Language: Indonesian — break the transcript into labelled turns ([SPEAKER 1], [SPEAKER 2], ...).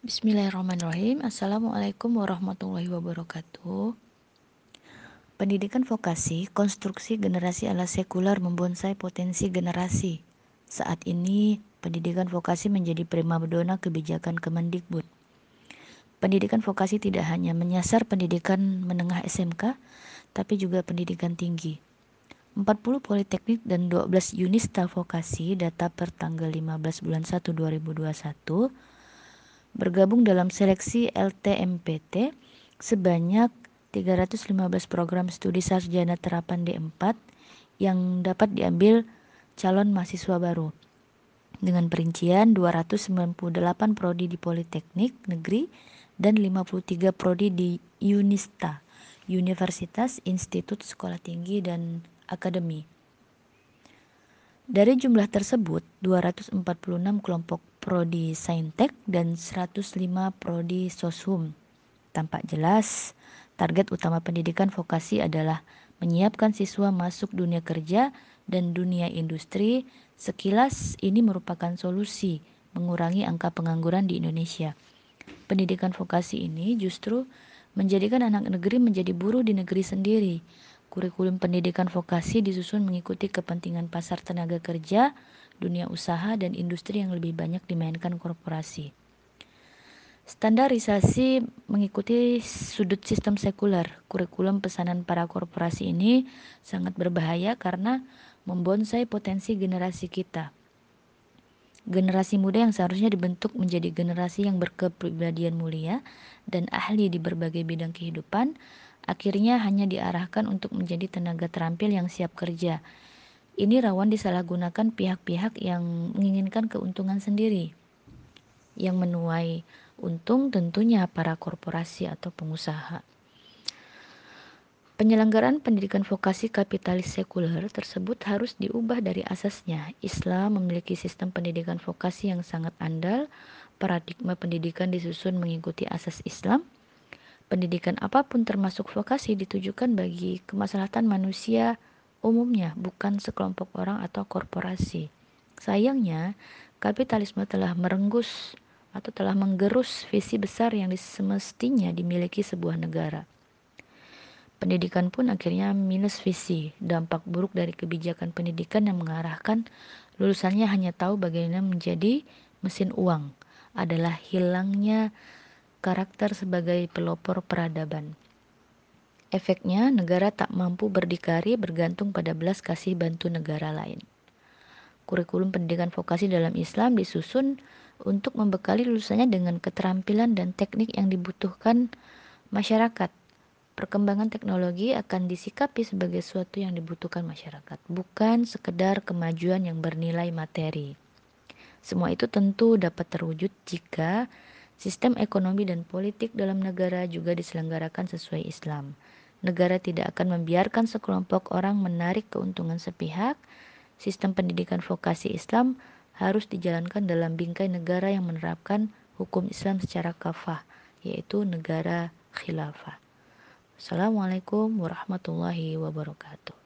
[SPEAKER 1] Bismillahirrahmanirrahim. Assalamualaikum warahmatullahi wabarakatuh. Pendidikan vokasi, konstruksi generasi ala sekular membonsai potensi generasi. Saat ini, pendidikan vokasi menjadi primadona kebijakan Kemendikbud. Pendidikan vokasi tidak hanya menyasar pendidikan menengah SMK, tapi juga pendidikan tinggi. 40 politeknik dan 12 unista vokasi data per tanggal 15 bulan 1 2021 bergabung dalam seleksi LTMPT sebanyak 315 program studi sarjana terapan D4 yang dapat diambil calon mahasiswa baru dengan perincian 298 prodi di Politeknik Negeri dan 53 prodi di Unista, Universitas, Institut Sekolah Tinggi dan Akademi. Dari jumlah tersebut, 246 kelompok prodi Saintek dan 105 prodi Soshum. Tampak jelas, target utama pendidikan vokasi adalah menyiapkan siswa masuk dunia kerja dan dunia industri. Sekilas ini merupakan solusi mengurangi angka pengangguran di Indonesia. Pendidikan vokasi ini justru menjadikan anak negeri menjadi buruh di negeri sendiri Kurikulum pendidikan vokasi disusun mengikuti kepentingan pasar tenaga kerja, dunia usaha, dan industri yang lebih banyak dimainkan korporasi. Standarisasi mengikuti sudut sistem sekuler. Kurikulum pesanan para korporasi ini sangat berbahaya karena membonsai potensi generasi kita. Generasi muda yang seharusnya dibentuk menjadi generasi yang berkepribadian mulia dan ahli di berbagai bidang kehidupan akhirnya hanya diarahkan untuk menjadi tenaga terampil yang siap kerja. Ini rawan disalahgunakan pihak-pihak yang menginginkan keuntungan sendiri. Yang menuai untung tentunya para korporasi atau pengusaha. Penyelenggaraan pendidikan vokasi kapitalis sekuler tersebut harus diubah dari asasnya. Islam memiliki sistem pendidikan vokasi yang sangat andal, paradigma pendidikan disusun mengikuti asas Islam, Pendidikan apa pun termasuk vokasi ditujukan bagi kemaslahatan manusia umumnya, bukan sekelompok orang atau korporasi. Sayangnya, kapitalisme telah merenggus atau telah menggerus visi besar yang semestinya dimiliki sebuah negara. Pendidikan pun akhirnya minus visi, dampak buruk dari kebijakan pendidikan yang mengarahkan lulusannya hanya tahu bagaimana menjadi mesin uang adalah hilangnya karakter sebagai pelopor peradaban. Efeknya, negara tak mampu berdikari bergantung pada belas kasih bantu negara lain. Kurikulum pendidikan vokasi dalam Islam disusun untuk membekali lulusannya dengan keterampilan dan teknik yang dibutuhkan masyarakat. Perkembangan teknologi akan disikapi sebagai sesuatu yang dibutuhkan masyarakat, bukan sekedar kemajuan yang bernilai materi. Semua itu tentu dapat terwujud jika Sistem ekonomi dan politik dalam negara juga diselenggarakan sesuai Islam. Negara tidak akan membiarkan sekelompok orang menarik keuntungan sepihak. Sistem pendidikan vokasi Islam harus dijalankan dalam bingkai negara yang menerapkan hukum Islam secara kafah, yaitu negara khilafah. Assalamualaikum warahmatullahi wabarakatuh.